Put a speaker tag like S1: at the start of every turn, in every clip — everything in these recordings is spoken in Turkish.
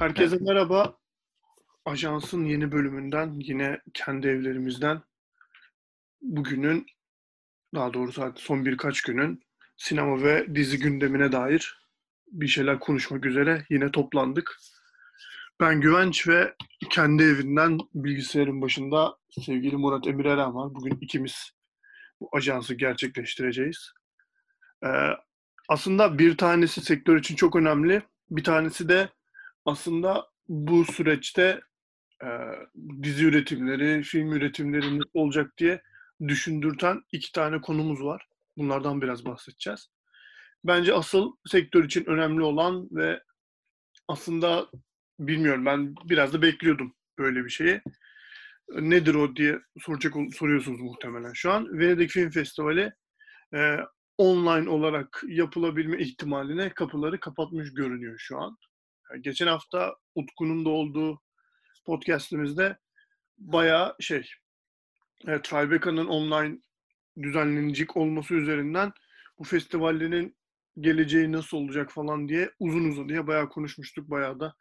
S1: Herkese merhaba. Ajansın yeni bölümünden yine kendi evlerimizden bugünün daha doğrusu son birkaç günün sinema ve dizi gündemine dair bir şeyler konuşmak üzere yine toplandık. Ben Güvenç ve kendi evinden bilgisayarın başında sevgili Murat Emir Eren var. Bugün ikimiz bu ajansı gerçekleştireceğiz. Ee, aslında bir tanesi sektör için çok önemli. Bir tanesi de aslında bu süreçte e, dizi üretimleri, film üretimleri nasıl olacak diye düşündürten iki tane konumuz var. Bunlardan biraz bahsedeceğiz. Bence asıl sektör için önemli olan ve aslında bilmiyorum ben biraz da bekliyordum böyle bir şeyi. Nedir o diye soracak soruyorsunuz muhtemelen şu an. Venedik Film Festivali e, online olarak yapılabilme ihtimaline kapıları kapatmış görünüyor şu an. Geçen hafta Utku'nun da olduğu podcastimizde bayağı şey e, Tribeca'nın online düzenlenecek olması üzerinden bu festivallerin geleceği nasıl olacak falan diye uzun uzun diye bayağı konuşmuştuk. Bayağı da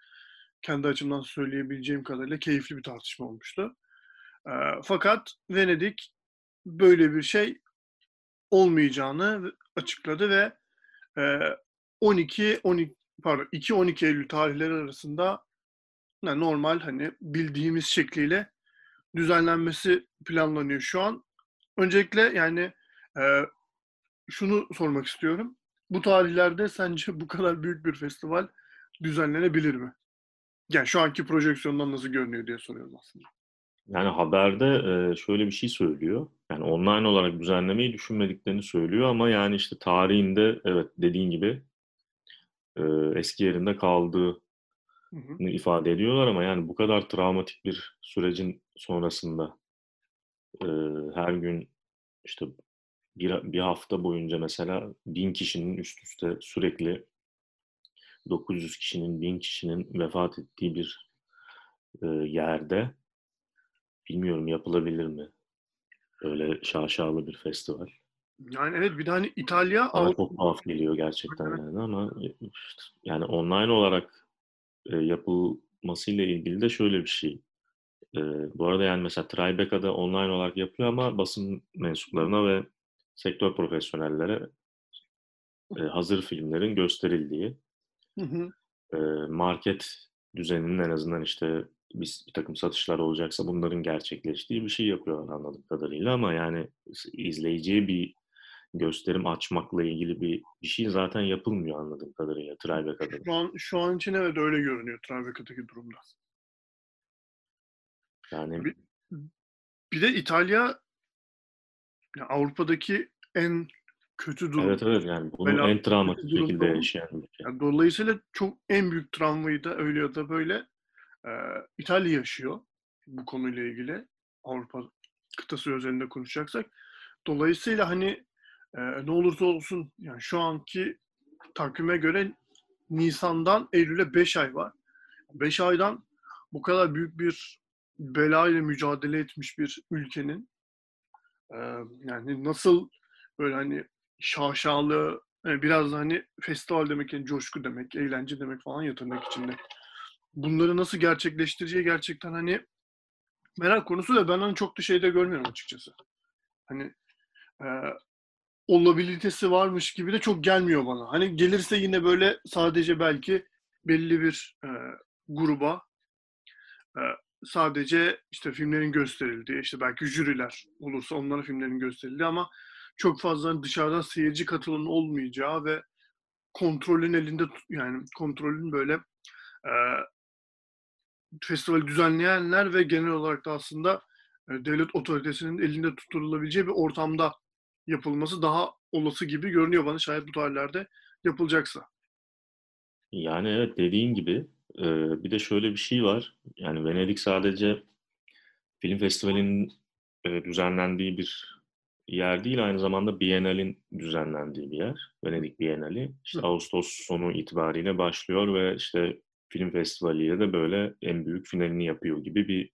S1: kendi açımdan söyleyebileceğim kadarıyla keyifli bir tartışma olmuştu. E, fakat Venedik böyle bir şey olmayacağını açıkladı ve e, 12 12 pardon 2-12 Eylül tarihleri arasında yani normal hani bildiğimiz şekliyle düzenlenmesi planlanıyor şu an. Öncelikle yani e, şunu sormak istiyorum. Bu tarihlerde sence bu kadar büyük bir festival düzenlenebilir mi? Yani şu anki projeksiyondan nasıl görünüyor diye soruyorum aslında.
S2: Yani haberde e, şöyle bir şey söylüyor. Yani online olarak düzenlemeyi düşünmediklerini söylüyor ama yani işte tarihinde evet dediğin gibi e, eski yerinde kaldığını hı hı. ifade ediyorlar ama yani bu kadar travmatik bir sürecin sonrasında e, her gün işte bir, bir hafta boyunca mesela bin kişinin üst üste sürekli 900 kişinin, 1000 kişinin vefat ettiği bir e, yerde bilmiyorum yapılabilir mi? Öyle şaşalı bir festival.
S1: Yani evet bir de hani İtalya
S2: Bana çok tuhaf geliyor gerçekten yani ama yani online olarak e, yapılmasıyla ilgili de şöyle bir şey. E, bu arada yani mesela Tribeca'da online olarak yapıyor ama basın mensuplarına ve sektör profesyonellere e, hazır filmlerin gösterildiği hı hı. E, market düzeninin en azından işte bir, bir takım satışlar olacaksa bunların gerçekleştiği bir şey yapıyorlar anladığım kadarıyla ama yani izleyiciye bir gösterim açmakla ilgili bir, bir şey zaten yapılmıyor anladığım kadarıyla Tribeca'da.
S1: Şu an, şu an için evet öyle görünüyor Tribeca'daki durumda. Yani bir, bir de İtalya Avrupa'daki en kötü durum.
S2: Evet evet yani bunu Bela, en travmatik şekilde yaşayan bir şey.
S1: Yani dolayısıyla çok en büyük travmayı da öyle ya da böyle e, İtalya yaşıyor bu konuyla ilgili. Avrupa kıtası özelinde konuşacaksak. Dolayısıyla hani e, ne olursa olsun yani şu anki takvime göre Nisan'dan Eylül'e 5 ay var. 5 aydan bu kadar büyük bir belayla mücadele etmiş bir ülkenin e, yani nasıl böyle hani şaşalı yani biraz da hani festival demek yani coşku demek, eğlence demek falan ya tırnak içinde. Bunları nasıl gerçekleştireceği gerçekten hani merak konusu da ben hani çok da şeyde görmüyorum açıkçası. Hani e, olabilitesi varmış gibi de çok gelmiyor bana. Hani gelirse yine böyle sadece belki belli bir e, gruba e, sadece işte filmlerin gösterildiği, işte belki jüriler olursa onların filmlerin gösterildiği ama çok fazla hani dışarıdan seyirci katılımın olmayacağı ve kontrolün elinde yani kontrolün böyle e, festivali düzenleyenler ve genel olarak da aslında e, devlet otoritesinin elinde tutulabileceği bir ortamda yapılması daha olası gibi görünüyor bana şayet bu tarihlerde yapılacaksa.
S2: Yani evet dediğin gibi bir de şöyle bir şey var. Yani Venedik sadece film festivalinin düzenlendiği bir yer değil, aynı zamanda Biennale'in düzenlendiği bir yer. Venedik Biennale. İşte Ağustos sonu itibariyle başlıyor ve işte film festivaliyle de böyle en büyük finalini yapıyor gibi bir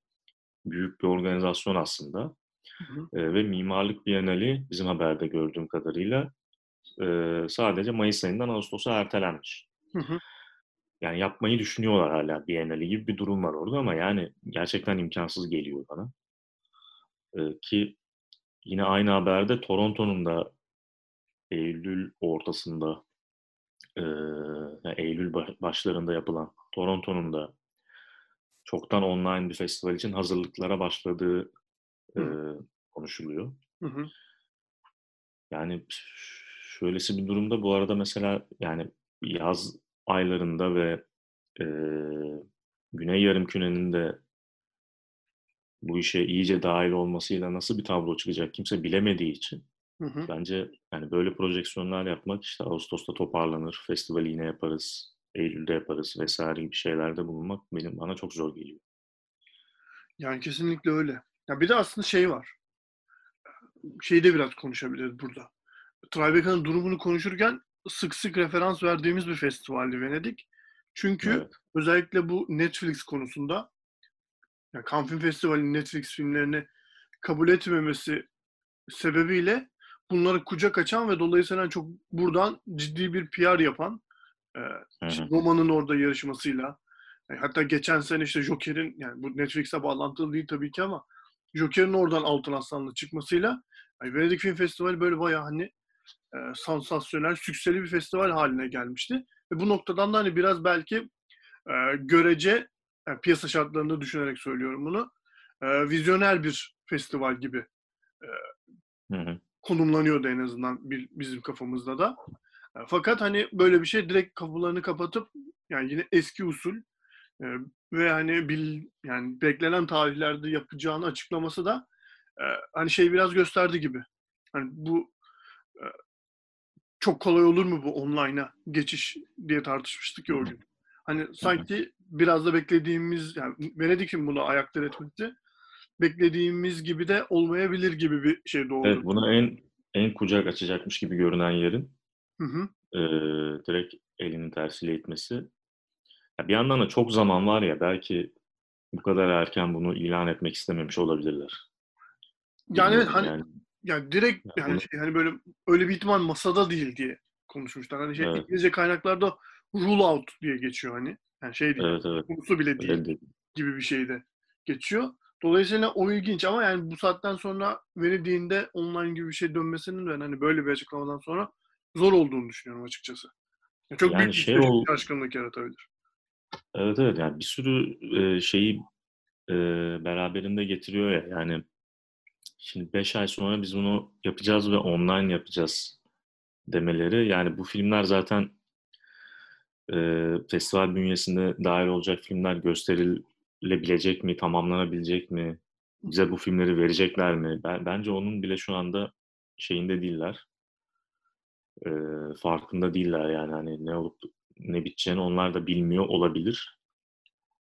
S2: büyük bir organizasyon aslında. Hı hı. ve mimarlık bienali bizim haberde gördüğüm kadarıyla sadece Mayıs ayından Ağustos'a ertelenmiş. Hı hı. yani yapmayı düşünüyorlar hala Biennale gibi bir durum var orada ama yani gerçekten imkansız geliyor bana. Ee, ki yine aynı haberde Toronto'nun da Eylül ortasında e, yani Eylül başlarında yapılan Toronto'nun da çoktan online bir festival için hazırlıklara başladığı e, konuşuluyor. Hı hı. Yani şöylesi bir durumda bu arada mesela yani yaz aylarında ve e, Güney Yarımküre'nin de bu işe iyice dahil olmasıyla nasıl bir tablo çıkacak kimse bilemediği için hı hı. bence yani böyle projeksiyonlar yapmak işte Ağustos'ta toparlanır, festivali yine yaparız, Eylül'de yaparız vesaire gibi şeylerde bulunmak benim bana çok zor geliyor.
S1: Yani kesinlikle öyle. Ya bir de aslında şey var. Şeyde biraz konuşabiliriz burada. Tribeca'nın durumunu konuşurken sık sık referans verdiğimiz bir festivaldi Venedik. Çünkü evet. özellikle bu Netflix konusunda yani Cannes Film Festivali'nin Netflix filmlerini kabul etmemesi sebebiyle bunları kucak açan ve dolayısıyla çok buradan ciddi bir PR yapan e, Roma'nın orada yarışmasıyla yani hatta geçen sene işte Joker'in yani bu Netflix'e bağlantılı değil tabii ki ama Joker'in oradan Altın Aslan'la çıkmasıyla yani Venedik Film Festivali böyle bayağı hani e, sansasyonel, sükseli bir festival haline gelmişti. Ve bu noktadan da hani biraz belki e, görece yani piyasa şartlarında düşünerek söylüyorum bunu. E, vizyoner bir festival gibi e, hı hı. konumlanıyordu en azından bir, bizim kafamızda da. E, fakat hani böyle bir şey direkt kapılarını kapatıp yani yine eski usul e, ve hani bil, yani beklenen tarihlerde yapacağını açıklaması da e, hani şey biraz gösterdi gibi. Hani bu e, çok kolay olur mu bu online'a geçiş diye tartışmıştık ya o gün. Hani sanki biraz da beklediğimiz, yani Venedik'in bunu ayakta etmesi beklediğimiz gibi de olmayabilir gibi bir şey doğdu.
S2: Evet, bunu en en kucak açacakmış gibi görünen yerin hı hı. E, direkt elinin tersiyle itmesi. Ya bir yandan da çok zaman var ya belki bu kadar erken bunu ilan etmek istememiş olabilirler.
S1: Yani evet hani yani, yani direkt yani, bunu... şey, hani böyle öyle bir ihtimal masada değil diye konuşmuşlar. Hani şey evet. İngilizce kaynaklarda rule out diye geçiyor hani. Yani şey değil. Evet, evet. Konusu bile değil, değil gibi bir şeyde geçiyor. Dolayısıyla o ilginç ama yani bu saatten sonra verildiğinde online gibi bir şey dönmesinin ve hani böyle bir açıklamadan sonra zor olduğunu düşünüyorum açıkçası. Yani çok yani büyük şey bir ol... şaşkınlık yaratabilir.
S2: Evet evet yani bir sürü e, şeyi beraberinde getiriyor ya yani şimdi 5 ay sonra biz bunu yapacağız ve online yapacağız demeleri yani bu filmler zaten festival bünyesinde dahil olacak filmler gösterilebilecek mi, tamamlanabilecek mi? Bize bu filmleri verecekler mi? Ben, bence onun bile şu anda şeyinde değiller. Farkında değiller yani hani ne olup ne biteceğini onlar da bilmiyor olabilir.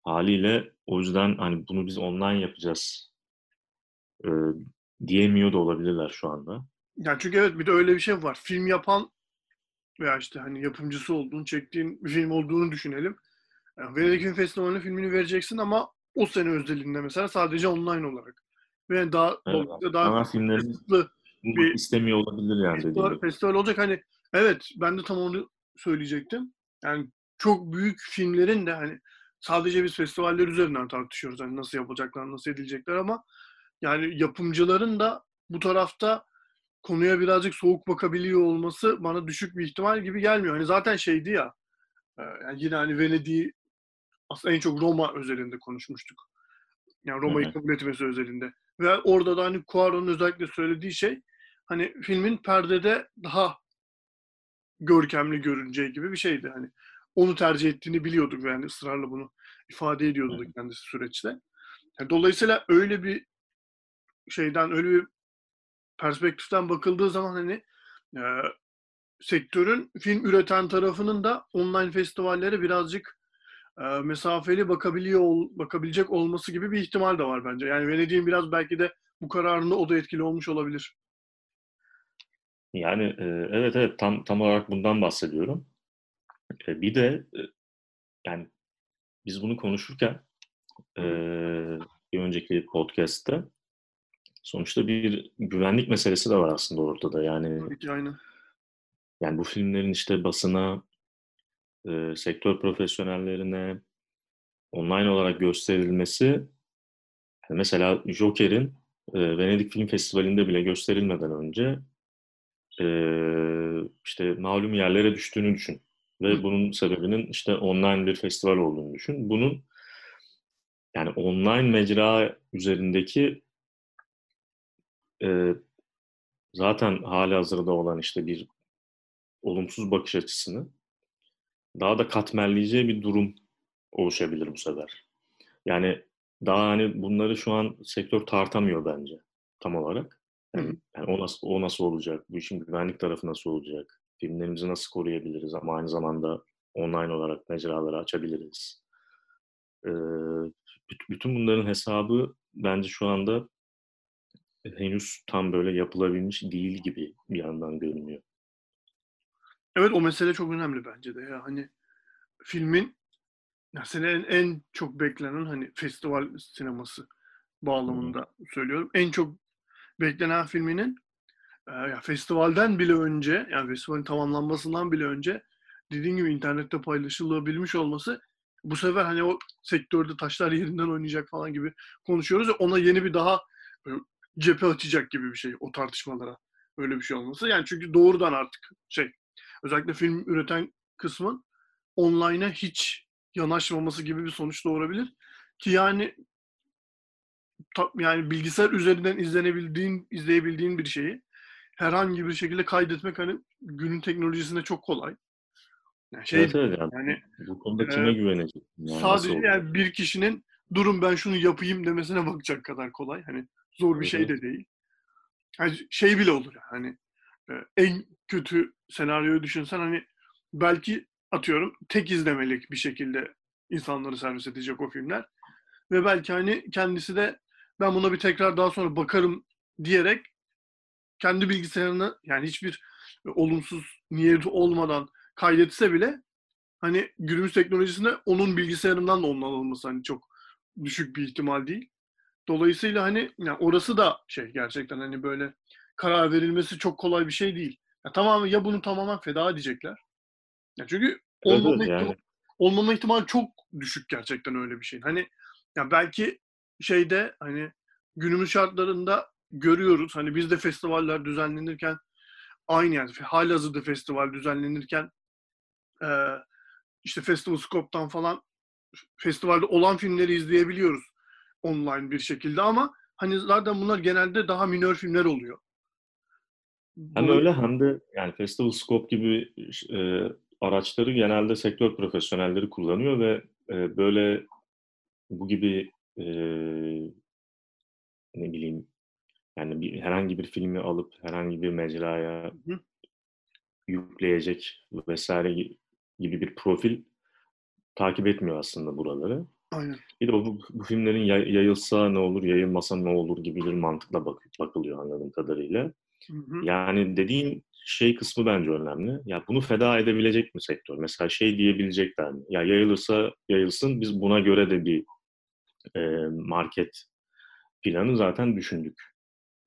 S2: Haliyle o yüzden hani bunu biz online yapacağız e, diyemiyor da olabilirler şu anda.
S1: Yani çünkü evet bir de öyle bir şey var. Film yapan veya işte hani yapımcısı olduğunu, çektiğin bir film olduğunu düşünelim. Yani Venedik Film Festivali'ne filmini vereceksin ama o sene özelinde mesela sadece online olarak. Ve daha evet,
S2: daha ana filmlerin bir istemiyor olabilir yani
S1: festival, festival olacak hani evet ben de tam onu söyleyecektim. Yani çok büyük filmlerin de hani sadece biz festivaller üzerinden tartışıyoruz. Hani nasıl yapılacaklar, nasıl edilecekler ama yani yapımcıların da bu tarafta konuya birazcık soğuk bakabiliyor olması bana düşük bir ihtimal gibi gelmiyor. Hani zaten şeydi ya yani yine hani Venedik'i aslında en çok Roma özelinde konuşmuştuk. Yani Roma'yı kabul etmesi özelinde. Ve orada da hani Cuaron'un özellikle söylediği şey hani filmin perdede daha görkemli görüneceği gibi bir şeydi. Hani onu tercih ettiğini biliyorduk yani ısrarla bunu ifade ediyordu da kendisi süreçte. Yani dolayısıyla öyle bir şeyden, öyle bir perspektiften bakıldığı zaman hani e, sektörün film üreten tarafının da online festivallere birazcık e, mesafeli bakabiliyor ol, bakabilecek olması gibi bir ihtimal de var bence. Yani Venedik'in biraz belki de bu kararında o da etkili olmuş olabilir.
S2: Yani e, evet evet tam tam olarak bundan bahsediyorum. E, bir de e, yani biz bunu konuşurken e, bir önceki podcast'te sonuçta bir güvenlik meselesi de var aslında ortada. Yani
S1: Tabii ki aynen.
S2: Yani bu filmlerin işte basına e, sektör profesyonellerine online olarak gösterilmesi mesela Joker'in e, Venedik Film Festivali'nde bile gösterilmeden önce e, işte malum yerlere düştüğünü düşün. Ve Hı. bunun sebebinin işte online bir festival olduğunu düşün. Bunun yani online mecra üzerindeki e, zaten hali hazırda olan işte bir olumsuz bakış açısını daha da katmerleyeceği bir durum oluşabilir bu sefer. Yani daha hani bunları şu an sektör tartamıyor bence tam olarak. Yani, yani o nasıl o nasıl olacak? Bu işin güvenlik tarafı nasıl olacak? Filmlerimizi nasıl koruyabiliriz ama aynı zamanda online olarak mecraları açabiliriz. Ee, bütün bunların hesabı bence şu anda henüz tam böyle yapılabilmiş değil gibi bir yandan görünüyor.
S1: Evet o mesele çok önemli bence de ya. Hani filmin ya senin en çok beklenen hani festival sineması bağlamında hmm. söylüyorum. En çok beklenen filminin e, ya festivalden bile önce yani festivalin tamamlanmasından bile önce dediğim gibi internette paylaşılabilmiş olması bu sefer hani o sektörde taşlar yerinden oynayacak falan gibi konuşuyoruz ya ona yeni bir daha e, cephe açacak gibi bir şey o tartışmalara. Öyle bir şey olması. Yani çünkü doğrudan artık şey özellikle film üreten kısmın online'a hiç yanaşmaması gibi bir sonuç doğurabilir. Ki yani yani bilgisayar üzerinden izlenebildiğin, izleyebildiğin bir şeyi herhangi bir şekilde kaydetmek hani günün teknolojisinde çok kolay.
S2: Yani şey, evet, evet yani, yani bu konuda kime e, güvenecek?
S1: Yani sadece yani bir kişinin durum ben şunu yapayım demesine bakacak kadar kolay. Hani zor bir şey de değil. Yani şey bile olur hani e, en kötü senaryoyu düşünsen hani belki atıyorum tek izlemelik bir şekilde insanları servis edecek o filmler. Ve belki hani kendisi de ben buna bir tekrar daha sonra bakarım diyerek kendi bilgisayarını yani hiçbir olumsuz niyeti olmadan kaydetse bile hani günümüz teknolojisinde onun bilgisayarından da onun alınması hani çok düşük bir ihtimal değil. Dolayısıyla hani yani orası da şey gerçekten hani böyle karar verilmesi çok kolay bir şey değil. Ya tamam ya bunu tamamen feda edecekler. Ya çünkü olmama, evet, yani. ihtimal, olmama ihtimali çok düşük gerçekten öyle bir şey. Hani ya belki şeyde hani günümüz şartlarında görüyoruz. Hani bizde festivaller düzenlenirken aynı yani halihazırda festival düzenlenirken e, işte Festival Scope'tan falan festivalde olan filmleri izleyebiliyoruz online bir şekilde ama hani zaten bunlar genelde daha minör filmler oluyor.
S2: Hem Bu... öyle hem de yani Festival Scope gibi e, araçları genelde sektör profesyonelleri kullanıyor ve e, böyle bu gibi e, ne bileyim yani bir, herhangi bir filmi alıp herhangi bir mecraya Hı. yükleyecek vesaire gibi bir profil takip etmiyor aslında buraları.
S1: Aynen.
S2: Bir de bu, bu filmlerin yayılsa ne olur, yayılmasa ne olur gibi bir mantıkla bak, bakılıyor anladığım kadarıyla. Hı hı. Yani dediğin şey kısmı bence önemli. Ya bunu feda edebilecek mi sektör? Mesela şey diyebilecekler mi? Ya yayılırsa yayılsın biz buna göre de bir e, market planı zaten düşündük.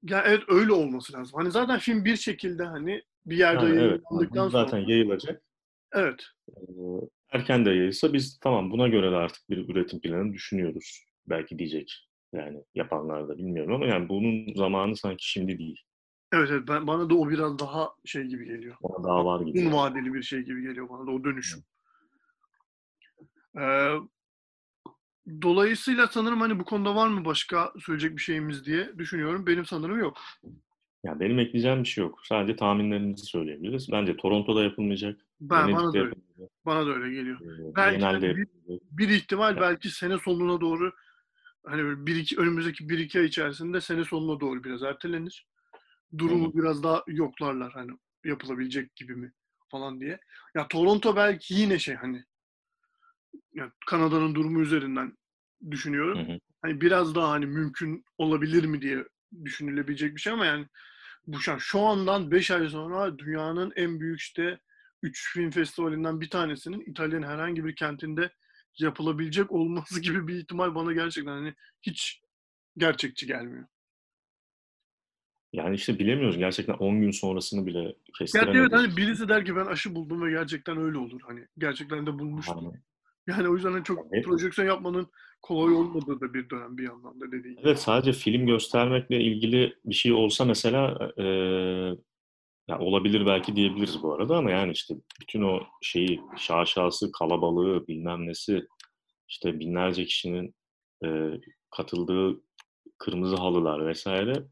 S1: Ya evet öyle olması lazım. Hani zaten film bir şekilde hani bir yerde yani yayınlandıktan
S2: evet, zaten yayılacak.
S1: Evet.
S2: erken de yayılsa biz tamam buna göre de artık bir üretim planı düşünüyoruz. Belki diyecek yani yapanlar da bilmiyorum ama yani bunun zamanı sanki şimdi değil.
S1: Evet evet ben, bana da o biraz daha şey gibi geliyor.
S2: Bana daha var gibi.
S1: Uzun vadeli bir şey gibi geliyor bana da o dönüşüm. Ee, dolayısıyla sanırım hani bu konuda var mı başka söyleyecek bir şeyimiz diye düşünüyorum. Benim sanırım yok.
S2: Ya benim ekleyeceğim bir şey yok. Sadece tahminlerimizi söyleyebiliriz. Bence Toronto'da yapılmayacak.
S1: Ben, bana da öyle. Bana da öyle geliyor. Ee, belki genelde bir, bir ihtimal belki sene sonuna doğru hani bir iki önümüzdeki bir iki ay içerisinde sene sonuna doğru biraz ertelenir. Durumu Hı. biraz daha yoklarlar hani yapılabilecek gibi mi falan diye. Ya Toronto belki yine şey hani ya Kanada'nın durumu üzerinden düşünüyorum. Hı hı. Hani biraz daha hani mümkün olabilir mi diye düşünülebilecek bir şey ama yani bu şu, an, şu andan 5 ay sonra dünyanın en büyük işte 3 film festivalinden bir tanesinin İtalya'nın herhangi bir kentinde yapılabilecek olması gibi bir ihtimal bana gerçekten hani hiç gerçekçi gelmiyor.
S2: Yani işte bilemiyoruz. Gerçekten 10 gün sonrasını bile
S1: Gerçi
S2: kestiremediğimiz
S1: evet hani birisi der ki ben aşı buldum ve gerçekten öyle olur. Hani gerçekten de bulmuştur.
S2: Hani,
S1: Yani o yüzden hani çok
S2: Evet.
S1: projeksiyon yapmanın kolay olmadığı da bir dönem bir yandan da dediğin
S2: evet sadece film göstermekle ilgili bir şey olsa mesela e, ya olabilir belki diyebiliriz bu arada ama yani işte bütün o şeyi şaşası, kalabalığı, bilmem nesi işte binlerce kişinin e, katıldığı kırmızı halılar vesaire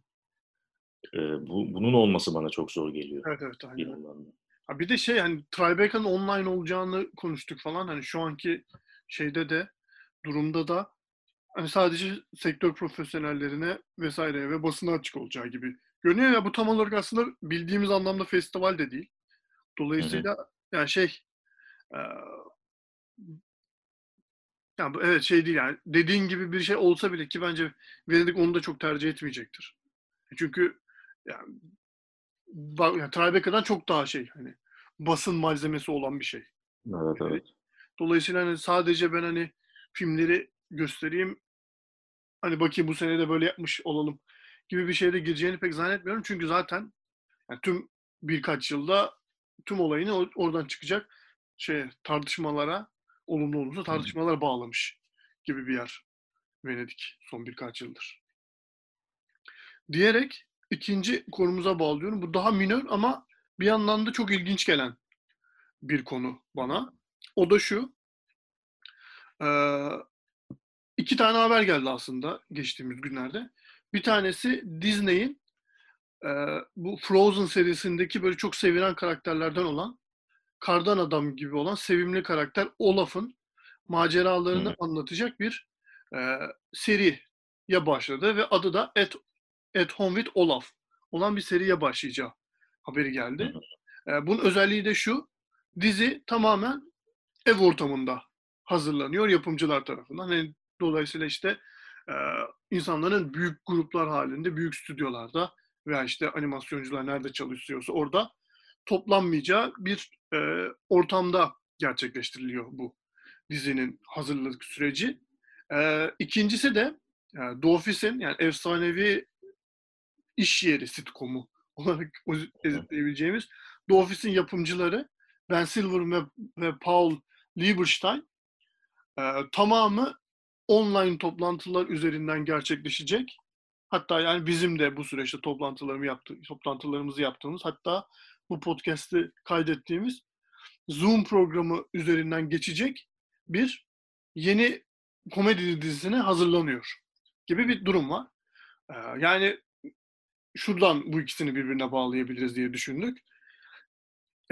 S2: e, bu, bunun olması bana çok zor geliyor
S1: Evet evet aynen. Bir de şey hani Tribeca'nın online olacağını konuştuk falan. Hani şu anki şeyde de durumda da hani sadece sektör profesyonellerine vesaire ve basına açık olacağı gibi görünüyor ya bu tam olarak aslında bildiğimiz anlamda festival de değil. Dolayısıyla yani şey eee, yani evet şey değil yani dediğin gibi bir şey olsa bile ki bence Venedik onu da çok tercih etmeyecektir. Çünkü yani, bak- yani Tribeca'dan çok daha şey hani basın malzemesi olan bir şey.
S2: Evet evet.
S1: Dolayısıyla hani sadece ben hani filmleri göstereyim hani bakayım bu sene de böyle yapmış olalım gibi bir şeye de gireceğini pek zannetmiyorum. Çünkü zaten yani tüm birkaç yılda tüm olayını oradan çıkacak şey tartışmalara olumlu olumsuz tartışmalar bağlamış gibi bir yer Venedik son birkaç yıldır. Diyerek ikinci konumuza bağlıyorum. Bu daha minör ama bir yandan da çok ilginç gelen bir konu bana. O da şu. İki tane haber geldi aslında geçtiğimiz günlerde. Bir tanesi Disney'in bu Frozen serisindeki böyle çok sevilen karakterlerden olan Kardan Adam gibi olan sevimli karakter Olaf'ın maceralarını
S2: Hı.
S1: anlatacak bir e, seriye başladı ve adı da At, At Home with Olaf olan bir seriye başlayacağı haberi geldi. E, bunun özelliği de şu, dizi tamamen ev ortamında hazırlanıyor yapımcılar tarafından. Hani dolayısıyla işte e, insanların büyük gruplar halinde, büyük stüdyolarda veya işte animasyoncular nerede çalışıyorsa orada toplanmayacağı bir e, ortamda gerçekleştiriliyor bu dizinin hazırlık süreci. E, ikincisi de e, The Office'in yani efsanevi iş yeri sitcomu olarak özetleyebileceğimiz The Office'in yapımcıları Ben Silver ve, ve Paul Lieberstein e, tamamı online toplantılar üzerinden gerçekleşecek. Hatta yani bizim de bu süreçte toplantılarımı yaptı, toplantılarımızı yaptığımız hatta bu podcast'i kaydettiğimiz Zoom programı üzerinden geçecek bir yeni komedi dizisine hazırlanıyor gibi bir durum var. Yani şuradan bu ikisini birbirine bağlayabiliriz diye düşündük.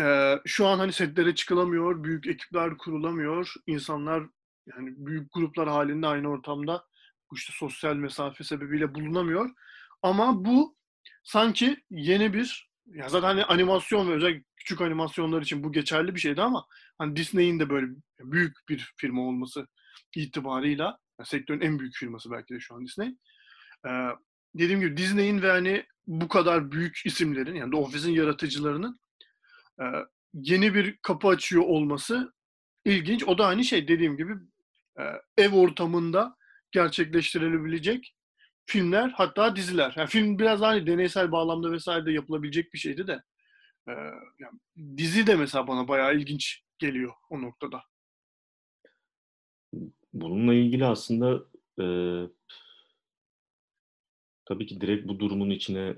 S1: Ee, şu an hani setlere çıkılamıyor, büyük ekipler kurulamıyor, insanlar yani büyük gruplar halinde aynı ortamda işte sosyal mesafe sebebiyle bulunamıyor. Ama bu sanki yeni bir ya zaten hani animasyon ve özellikle küçük animasyonlar için bu geçerli bir şeydi ama hani Disney'in de böyle büyük bir firma olması itibarıyla yani sektörün en büyük firması belki de şu an Disney. Ee, dediğim gibi Disney'in ve hani bu kadar büyük isimlerin yani The Office'in yaratıcılarının e, yeni bir kapı açıyor olması ilginç. O da hani şey dediğim gibi e, ev ortamında gerçekleştirilebilecek filmler hatta diziler. Yani film biraz hani deneysel bağlamda vesaire de yapılabilecek bir şeydi de e, yani dizi de mesela bana bayağı ilginç geliyor o noktada.
S2: Bununla ilgili aslında e, tabii ki direkt bu durumun içine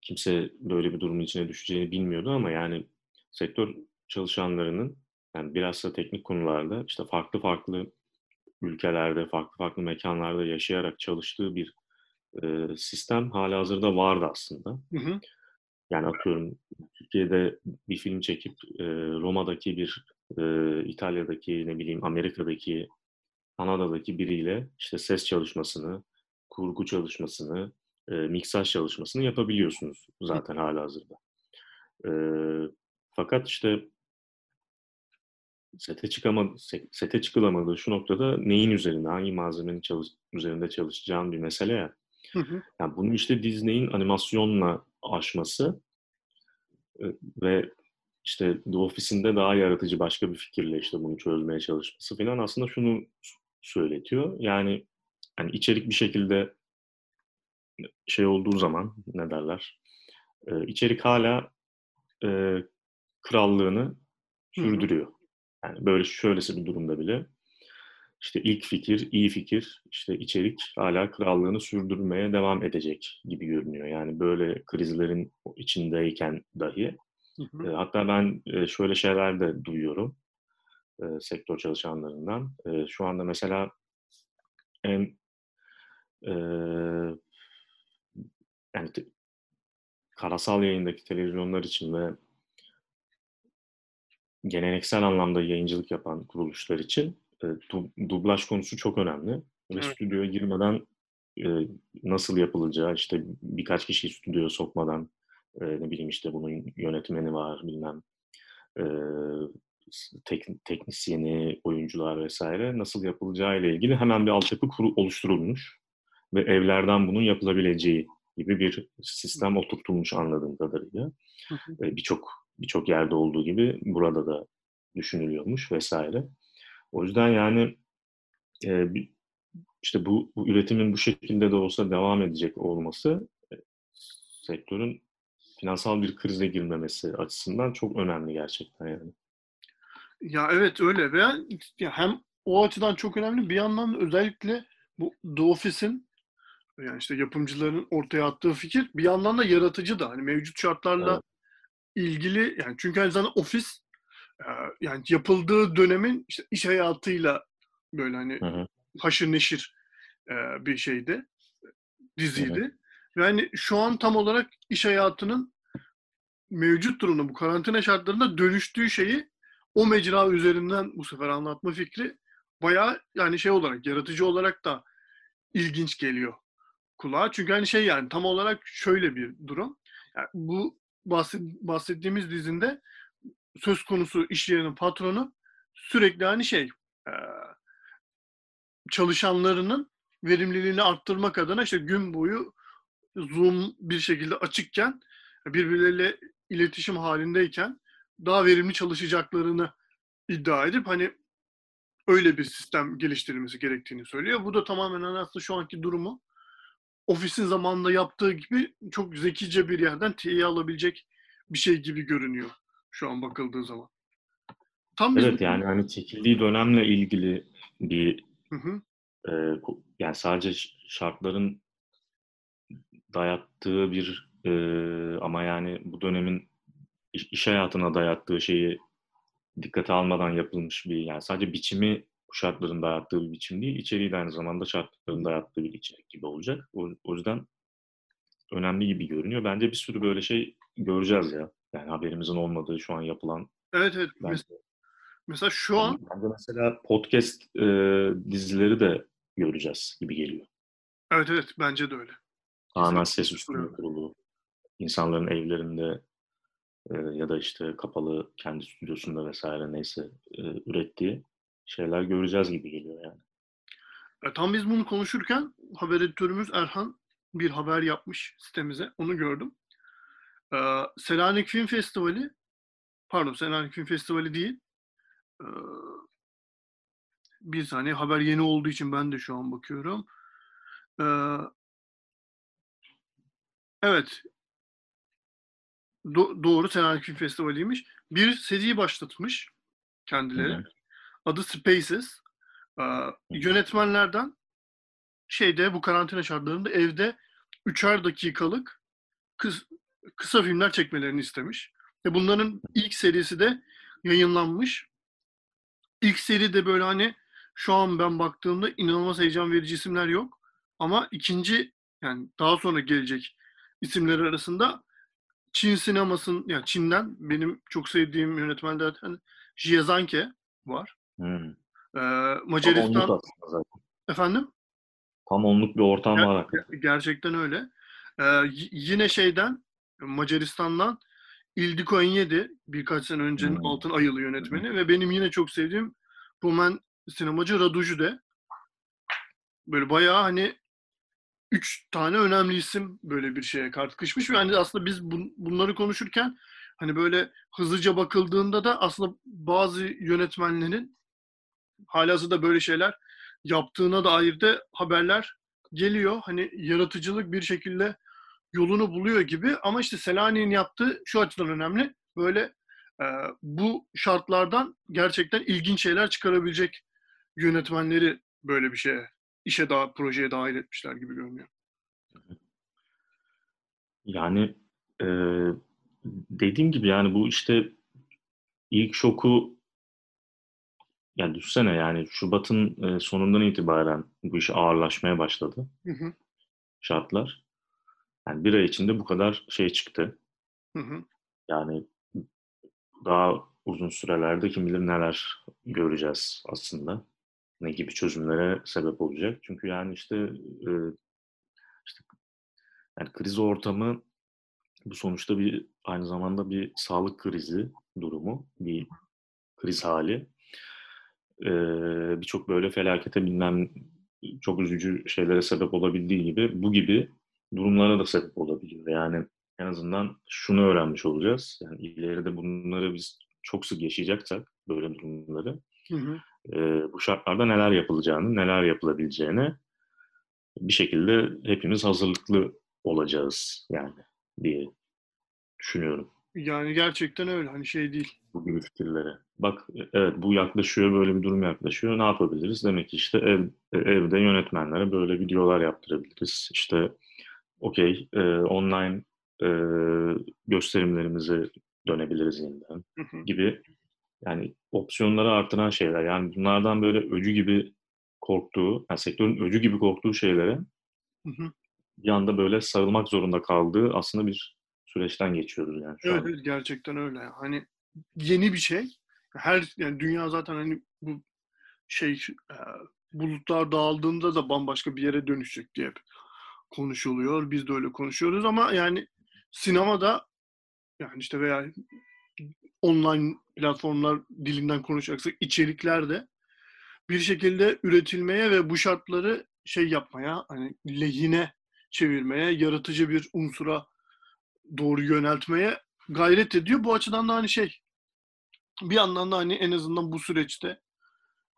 S2: kimse böyle bir durumun içine düşeceğini bilmiyordu ama yani sektör çalışanlarının yani bilhassa teknik konularda işte farklı farklı ülkelerde, farklı farklı mekanlarda yaşayarak çalıştığı bir e, sistem hala hazırda vardı aslında.
S1: Hı hı.
S2: Yani atıyorum Türkiye'de bir film çekip e, Roma'daki bir e, İtalya'daki ne bileyim Amerika'daki Kanada'daki biriyle işte ses çalışmasını, kurgu çalışmasını, e, miksaj çalışmasını yapabiliyorsunuz zaten hala hazırda. E, fakat işte sete çıkamadı, sete çıkılamadığı şu noktada neyin üzerinde, hangi malzemenin çalış, üzerinde çalışacağın bir mesele ya.
S1: Hı hı.
S2: Yani bunu işte Disney'in animasyonla aşması e, ve işte The Office'in de daha yaratıcı başka bir fikirle işte bunu çözmeye çalışması falan aslında şunu söyletiyor. Yani hani içerik bir şekilde şey olduğu zaman ne derler e, içerik hala e, krallığını sürdürüyor. Yani böyle şöylesi bir durumda bile işte ilk fikir, iyi fikir, işte içerik hala krallığını sürdürmeye devam edecek gibi görünüyor. Yani böyle krizlerin içindeyken dahi. Hı hı. Hatta ben şöyle şeyler de duyuyorum sektör çalışanlarından. Şu anda mesela en e, yani te, karasal yayındaki televizyonlar için ve geleneksel anlamda yayıncılık yapan kuruluşlar için e, dublaj konusu çok önemli. Ve evet. stüdyoya girmeden e, nasıl yapılacağı, işte birkaç kişiyi stüdyoya sokmadan, e, ne bileyim işte bunun yönetmeni var, bilmem, e, tek, teknisyeni, oyuncular vesaire nasıl yapılacağı ile ilgili hemen bir altyapı kuru, oluşturulmuş ve evlerden bunun yapılabileceği gibi bir sistem oturtulmuş anladığım kadarıyla. Birçok birçok yerde olduğu gibi burada da düşünülüyormuş vesaire. O yüzden yani e, işte bu, bu üretimin bu şekilde de olsa devam edecek olması e, sektörün finansal bir krize girmemesi açısından çok önemli gerçekten yani.
S1: Ya evet öyle ve ya hem o açıdan çok önemli bir yandan da özellikle bu The Office'in yani işte yapımcıların ortaya attığı fikir bir yandan da yaratıcı da hani mevcut şartlarla evet. ilgili yani çünkü aynı zamanda Office yani yapıldığı dönemin işte iş hayatıyla böyle hani hı hı. haşır neşir bir şeydi diziydi. Hı hı. Yani şu an tam olarak iş hayatının mevcut durumda bu karantina şartlarında dönüştüğü şeyi o mecra üzerinden bu sefer anlatma fikri bayağı yani şey olarak yaratıcı olarak da ilginç geliyor kulağa. Çünkü hani şey yani tam olarak şöyle bir durum. Yani bu bahsettiğimiz dizinde söz konusu iş yerinin patronu sürekli hani şey çalışanlarının verimliliğini arttırmak adına işte gün boyu Zoom bir şekilde açıkken birbirleriyle iletişim halindeyken daha verimli çalışacaklarını iddia edip hani öyle bir sistem geliştirilmesi gerektiğini söylüyor. Bu da tamamen hani aslında şu anki durumu ofisin zamanında yaptığı gibi çok zekice bir yerden tiye alabilecek bir şey gibi görünüyor şu an bakıldığı zaman.
S2: Tam evet bu... yani hani çekildiği dönemle ilgili bir hı hı. E, yani sadece şartların dayattığı bir e, ama yani bu dönemin iş, iş hayatına dayattığı şeyi dikkate almadan yapılmış bir yani sadece biçimi şartların dayattığı bir biçim değil, içeriği de aynı zamanda şartların dayattığı bir içerik gibi olacak. O, o yüzden önemli gibi görünüyor. Bence bir sürü böyle şey göreceğiz ya. Yani haberimizin olmadığı şu an yapılan.
S1: Evet evet. Bence, mesela şu an.
S2: Bence mesela podcast e, dizileri de göreceğiz gibi geliyor.
S1: Evet evet bence de öyle.
S2: Ana ses üstüne kurulu. İnsanların evlerinde e, ya da işte kapalı kendi stüdyosunda vesaire neyse e, ürettiği şeyler göreceğiz gibi geliyor yani.
S1: E, tam biz bunu konuşurken haber editörümüz Erhan bir haber yapmış sitemize. Onu gördüm. Ee, Selanik Film Festivali pardon Selanik Film Festivali değil. Ee, bir saniye haber yeni olduğu için ben de şu an bakıyorum. Ee, evet. Do- doğru Selanik Film Festivali'ymiş. Bir seri başlatmış kendileri. Hı-hı. Adı Spaces. Ee, yönetmenlerden şeyde bu karantina şartlarında evde üçer dakikalık kız, kısa filmler çekmelerini istemiş. Ve bunların ilk serisi de yayınlanmış. İlk seri de böyle hani şu an ben baktığımda inanılmaz heyecan verici isimler yok. Ama ikinci yani daha sonra gelecek isimler arasında Çin sinemasının yani Çin'den benim çok sevdiğim yönetmenlerden Jie Zanke var. Hmm. Ee, Macaristan efendim
S2: tam onluk bir ortam Ger- var.
S1: Gerçekten öyle. Ee, yine şeyden Macaristan'dan Ildiko Enyedi birkaç sene öncenin hmm. Altın Ayılı yönetmeni hmm. ve benim yine çok sevdiğim Rumen sinemacı Raduju de. Böyle bayağı hani üç tane önemli isim böyle bir şeye kalkışmış ve hani aslında biz bun, bunları konuşurken hani böyle hızlıca bakıldığında da aslında bazı yönetmenlerin halihazırda böyle şeyler yaptığına dair de haberler geliyor. Hani yaratıcılık bir şekilde yolunu buluyor gibi ama işte Selanik'in yaptığı şu açıdan önemli. Böyle e, bu şartlardan gerçekten ilginç şeyler çıkarabilecek yönetmenleri böyle bir şeye, işe daha projeye dahil etmişler gibi görünüyor.
S2: Yani e, dediğim gibi yani bu işte ilk şoku yani düşsene yani Şubat'ın e, sonundan itibaren bu iş ağırlaşmaya başladı.
S1: Hı hı.
S2: Şartlar. Yani bir ay içinde bu kadar şey çıktı.
S1: Hı hı.
S2: Yani daha uzun sürelerde kim bilir neler göreceğiz aslında. Ne gibi çözümlere sebep olacak. Çünkü yani işte, e, işte yani kriz ortamı bu sonuçta bir aynı zamanda bir sağlık krizi durumu, bir kriz hali. Ee, Birçok böyle felakete bilmem çok üzücü şeylere sebep olabildiği gibi bu gibi durumlara da sebep olabiliyor. Yani en azından şunu öğrenmiş olacağız. Yani ileride bunları biz çok sık yaşayacaksak böyle durumları
S1: Hı hı.
S2: e, bu şartlarda neler yapılacağını, neler yapılabileceğine bir şekilde hepimiz hazırlıklı olacağız yani diye düşünüyorum.
S1: Yani gerçekten öyle. Hani şey değil.
S2: Bu gibi fikirlere. Bak evet bu yaklaşıyor, böyle bir durum yaklaşıyor. Ne yapabiliriz? Demek ki işte ev, evde yönetmenlere böyle videolar yaptırabiliriz. İşte okey e, online e, gösterimlerimize dönebiliriz yeniden
S1: Hı hı.
S2: gibi yani opsiyonları artıran şeyler. Yani bunlardan böyle öcü gibi korktuğu, yani sektörün öcü gibi korktuğu şeylere
S1: Hı hı.
S2: bir anda böyle sarılmak zorunda kaldığı aslında bir süreçten geçiyoruz yani şu
S1: Evet,
S2: an.
S1: evet gerçekten öyle. Hani yeni bir şey. Her yani dünya zaten hani bu şey e, bulutlar dağıldığında da bambaşka bir yere dönüşecek diye hep konuşuluyor. Biz de öyle konuşuyoruz ama yani sinemada yani işte veya online platformlar dilinden konuşacaksak içerikler de bir şekilde üretilmeye ve bu şartları şey yapmaya hani lehine çevirmeye, yaratıcı bir unsura doğru yöneltmeye gayret ediyor. Bu açıdan da hani şey bir yandan da hani en azından bu süreçte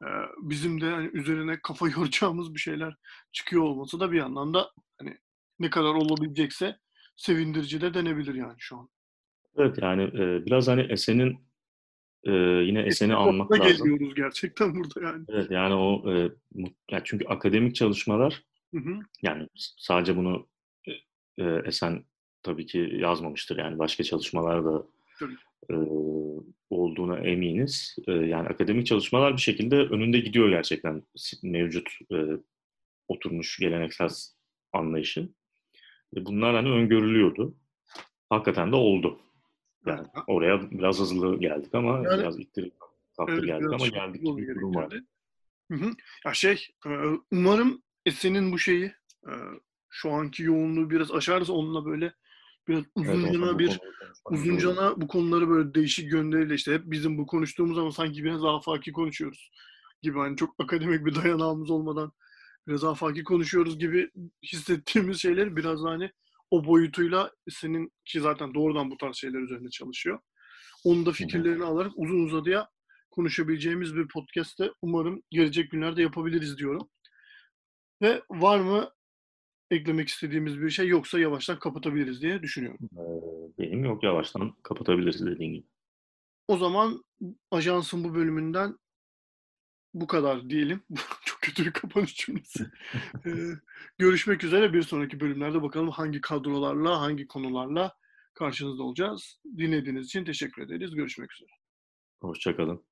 S1: e, bizim de hani üzerine kafa yoracağımız bir şeyler çıkıyor olması da bir yandan da hani ne kadar olabilecekse sevindirici de denebilir yani şu an.
S2: Evet yani e, biraz hani Esen'in e, yine Esen'i
S1: Noktada
S2: anmak lazım.
S1: geliyoruz gerçekten burada yani.
S2: Evet yani o e, yani çünkü akademik çalışmalar
S1: Hı hı.
S2: yani sadece bunu e, e, Esen tabii ki yazmamıştır yani başka çalışmalar da
S1: Tabii.
S2: E, olduğuna eminiz. E, yani akademik çalışmalar bir şekilde önünde gidiyor gerçekten mevcut e, oturmuş geleneksel anlayışın. E, bunlar hani öngörülüyordu. Hakikaten de oldu. Yani
S1: Evet.
S2: oraya biraz hızlı geldik ama
S1: Yani-
S2: biraz ittirip kalktı geldik ama geldik gibi bir durum var.
S1: Hı hı. Ya şey, e, umarım Esen'in bu şeyi e, şu anki yoğunluğu biraz aşarsa onunla böyle biraz
S2: Evet,
S1: uzuncana
S2: bu
S1: bir uzuncana bu konuları böyle değişik yönleriyle işte hep bizim bu konuştuğumuz ama sanki biraz afaki konuşuyoruz gibi hani çok akademik bir dayanağımız olmadan biraz afaki konuşuyoruz gibi hissettiğimiz şeyleri biraz hani o boyutuyla senin ki zaten doğrudan bu tarz şeyler üzerinde çalışıyor. Onun da fikirlerini alarak uzun uzadıya konuşabileceğimiz bir podcast'te umarım gelecek günlerde yapabiliriz diyorum. Ve var mı eklemek istediğimiz bir şey yoksa yavaştan kapatabiliriz diye düşünüyorum.
S2: Ee, Benim yok yavaştan kapatabiliriz dediğin gibi.
S1: O zaman ajansın bu bölümünden bu kadar diyelim. Çok kötü bir kapanış cümlesi. Ee, görüşmek üzere bir sonraki bölümlerde bakalım hangi kadrolarla, hangi konularla karşınızda olacağız. Dinlediğiniz için teşekkür ederiz. Görüşmek üzere.
S2: Hoşçakalın.